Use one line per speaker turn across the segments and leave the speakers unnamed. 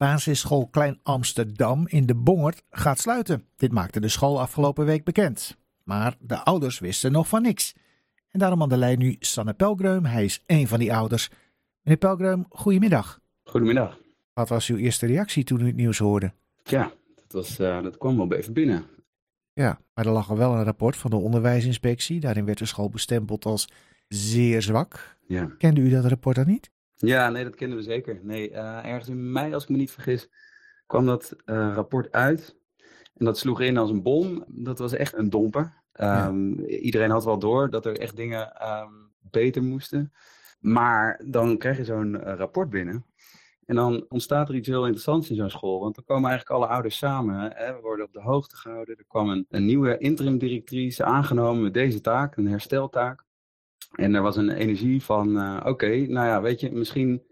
Basisschool Klein Amsterdam in de Bongert gaat sluiten. Dit maakte de school afgelopen week bekend. Maar de ouders wisten nog van niks. En daarom aan de lijn nu Sanne Pelgreum. Hij is één van die ouders. Meneer Pelgreum, goedemiddag.
Goedemiddag.
Wat was uw eerste reactie toen u het nieuws hoorde?
Ja, dat, was, uh, dat kwam wel even binnen.
Ja, maar er lag al wel een rapport van de onderwijsinspectie. Daarin werd de school bestempeld als zeer zwak. Ja. Kende u dat rapport dan niet?
Ja, nee, dat kennen we zeker. Nee, uh, ergens in mei, als ik me niet vergis, kwam dat uh, rapport uit. En dat sloeg in als een bom. Dat was echt een domper. Um, Iedereen had wel door dat er echt dingen um, beter moesten. Maar dan krijg je zo'n uh, rapport binnen. En dan ontstaat er iets heel interessants in zo'n school. Want dan komen eigenlijk alle ouders samen. Hè? We worden op de hoogte gehouden. Er kwam een, een nieuwe interim-directrice aangenomen met deze taak, een hersteltaak. En er was een energie van, uh, oké, nou ja, weet je, misschien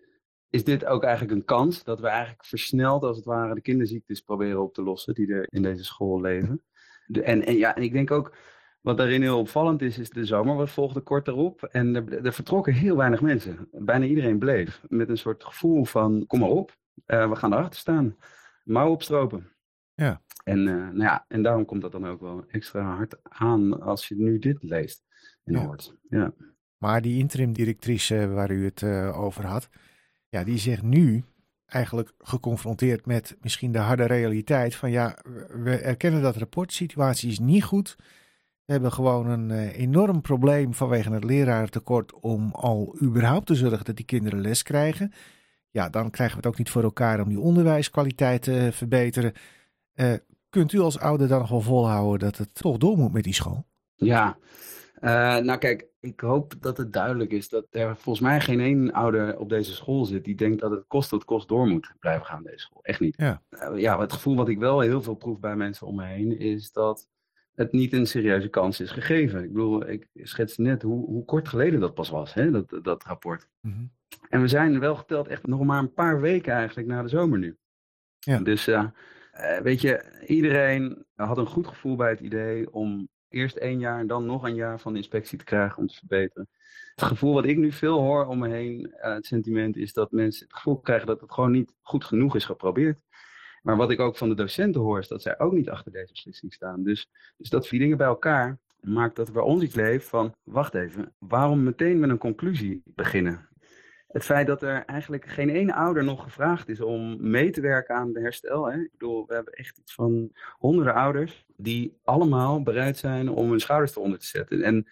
is dit ook eigenlijk een kans dat we eigenlijk versneld, als het ware, de kinderziektes proberen op te lossen die er in deze school leven. En, en ja, en ik denk ook, wat daarin heel opvallend is, is de zomer. Wat volgde kort erop. En er, er vertrokken heel weinig mensen. Bijna iedereen bleef. Met een soort gevoel van, kom maar op, uh, we gaan erachter staan. Mouw opstropen.
Ja.
En, uh, nou ja, en daarom komt dat dan ook wel extra hard aan als je nu dit leest en ja. hoort. Ja.
Maar die interim-directrice waar u het uh, over had, ja, die zegt nu eigenlijk geconfronteerd met misschien de harde realiteit van ja, we erkennen dat rapport, situatie is niet goed. We hebben gewoon een uh, enorm probleem vanwege het leraartekort om al überhaupt te zorgen dat die kinderen les krijgen. Ja, dan krijgen we het ook niet voor elkaar om die onderwijskwaliteit te verbeteren. Uh, kunt u als ouder dan nog wel volhouden dat het toch door moet met die school?
Ja, uh, nou kijk, ik hoop dat het duidelijk is dat er volgens mij geen één ouder op deze school zit die denkt dat het kost wat kost door moet blijven gaan deze school. Echt niet.
Ja.
Uh, ja, het gevoel wat ik wel heel veel proef bij mensen om me heen is dat het niet een serieuze kans is gegeven. Ik bedoel, ik schets net hoe, hoe kort geleden dat pas was, hè, dat, dat rapport.
Mm -hmm.
En we zijn wel geteld echt nog maar een paar weken eigenlijk na de zomer nu.
Ja.
Dus uh, weet je, iedereen had een goed gevoel bij het idee om eerst één jaar en dan nog een jaar van de inspectie te krijgen om te verbeteren. Het gevoel wat ik nu veel hoor om me heen, uh, het sentiment, is dat mensen het gevoel krijgen dat het gewoon niet goed genoeg is geprobeerd. Maar wat ik ook van de docenten hoor, is dat zij ook niet achter deze beslissing staan. Dus, dus dat vier dingen bij elkaar maakt dat er bij ons iets leeft van, wacht even, waarom meteen met een conclusie beginnen? Het feit dat er eigenlijk geen ene ouder nog gevraagd is om mee te werken aan de herstel. Hè? Ik bedoel, we hebben echt iets van honderden ouders die allemaal bereid zijn om hun schouders eronder te zetten. En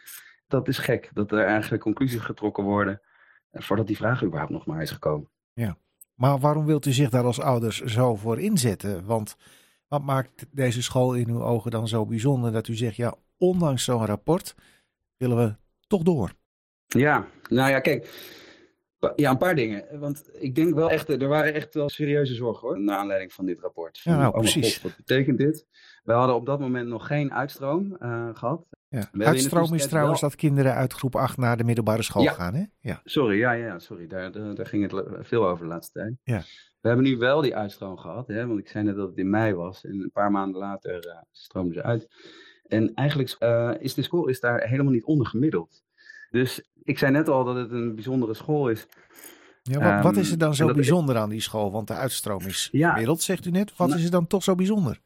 dat is gek, dat er eigenlijk conclusies getrokken worden voordat die vraag überhaupt nog maar is gekomen.
Ja, maar waarom wilt u zich daar als ouders zo voor inzetten? Want wat maakt deze school in uw ogen dan zo bijzonder dat u zegt, ja, ondanks zo'n rapport willen we toch door?
Ja, nou ja, kijk. Ja, een paar dingen. Want ik denk wel echt, er waren echt wel serieuze zorgen hoor, naar aanleiding van dit rapport.
Ja, nou,
oh
precies.
God, wat betekent dit? We hadden op dat moment nog geen uitstroom uh, gehad.
Ja. Uitstroom is trouwens wel... dat kinderen uit groep 8 naar de middelbare school
ja.
gaan, hè?
Ja. Sorry, ja, ja, sorry. Daar, daar, daar, ging het veel over de laatste tijd.
Ja.
We hebben nu wel die uitstroom gehad, hè? want ik zei net dat het in mei was. En een paar maanden later uh, stroomden ze uit. En eigenlijk uh, is de school is daar helemaal niet ondergemiddeld. Dus ik zei net al dat het een bijzondere school is.
Ja, wat, um, wat, is er dan zo bijzonder aan die school? Want de uitstroom is ja, wereld, zegt u net. Wat nou, is er dan toch zo bijzonder?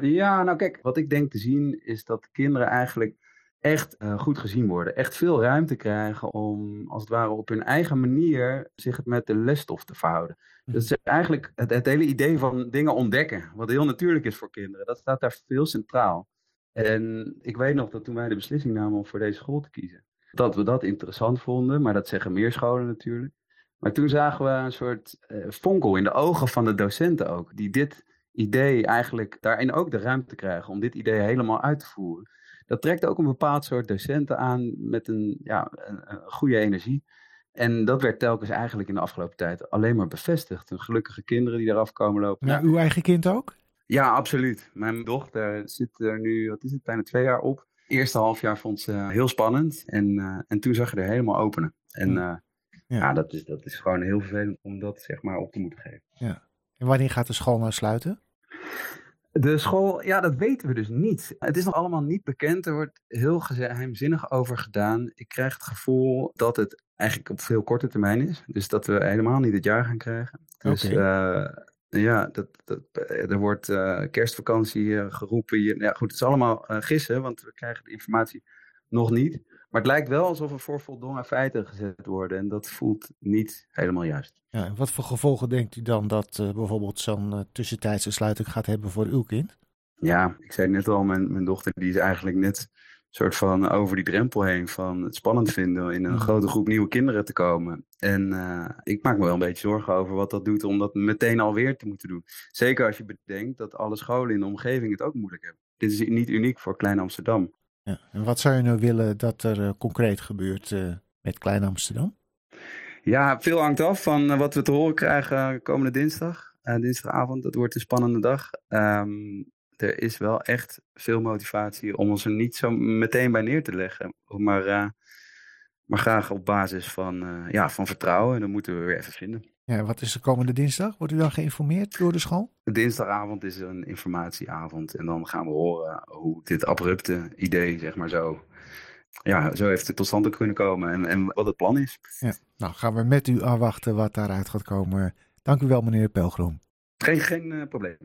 Ja, nou kijk, wat ik denk te zien is dat kinderen eigenlijk echt uh, goed gezien worden. Echt veel ruimte krijgen om, als het ware op hun eigen manier, zich het met de lesstof te verhouden. Mm. Dat is eigenlijk het, het, hele idee van dingen ontdekken, wat heel natuurlijk is voor kinderen. Dat staat daar veel centraal. En ik weet nog dat toen wij de beslissing namen om voor deze school te kiezen, dat we dat interessant vonden, maar dat zeggen meer scholen natuurlijk. Maar toen zagen we een soort uh, fonkel in de ogen van de docenten ook, die dit idee eigenlijk daarin ook de ruimte krijgen om dit idee helemaal uit te voeren. Dat trekt ook een bepaald soort docenten aan met een, ja, een, een goede energie. En dat werd telkens eigenlijk in de afgelopen tijd alleen maar bevestigd. En gelukkige kinderen die eraf komen lopen.
Nou, uw eigen kind ook?
Ja, absoluut. Mijn dochter zit er nu, wat is het, bijna twee jaar op. Eerste half jaar vond ze heel spannend. En, uh, en toen zag je er helemaal openen. En uh, ja, ja dat, is, dat is gewoon heel vervelend om dat zeg maar op te moeten geven.
Ja. En wanneer gaat de school nou sluiten?
De school, ja, dat weten we dus niet. Het is nog allemaal niet bekend. Er wordt heel geheimzinnig over gedaan. Ik krijg het gevoel dat het eigenlijk op veel korte termijn is. Dus dat we helemaal niet het jaar gaan krijgen. Dus
okay.
uh, Ja, dat, dat, er wordt kerstvakantie geroepen. Ja, goed, het is allemaal gissen, want we krijgen de informatie nog niet. Maar het lijkt wel alsof er voor voldongen feiten gezet worden. En dat voelt niet helemaal juist.
Ja, en wat voor gevolgen denkt u dan dat bijvoorbeeld zo'n tussentijdse sluiting gaat hebben voor uw kind?
Ja, ik zei net al, mijn, mijn dochter die is eigenlijk net soort van over die drempel heen van het spannend vinden in een mhm. grote groep nieuwe kinderen te komen. En uh, ik maak me wel een beetje zorgen over wat dat doet om dat meteen alweer te moeten doen. Zeker als je bedenkt dat alle scholen in de omgeving het ook moeilijk hebben. Dit is niet uniek voor Klein Amsterdam.
Ja. En wat zou je nou willen dat er uh, concreet gebeurt uh, met Klein Amsterdam?
Ja, veel hangt af van wat we te horen krijgen komende dinsdag. dinsdagavond, dat wordt een spannende dag. Um, er is wel echt veel motivatie om ons er niet zo meteen bij neer te leggen. Maar, maar graag op basis van, ja, van vertrouwen. En dat moeten we weer even vinden.
Ja, wat is de komende dinsdag? Wordt u dan geïnformeerd door de school?
Dinsdagavond is een informatieavond. En dan gaan we horen hoe dit abrupte idee, zeg maar zo, ja, zo heeft het tot stand kunnen komen. En, en wat het plan is.
Ja, nou gaan we met u afwachten wat daaruit gaat komen. Dank u wel, meneer Pelgrom.
Geen, geen uh, probleem.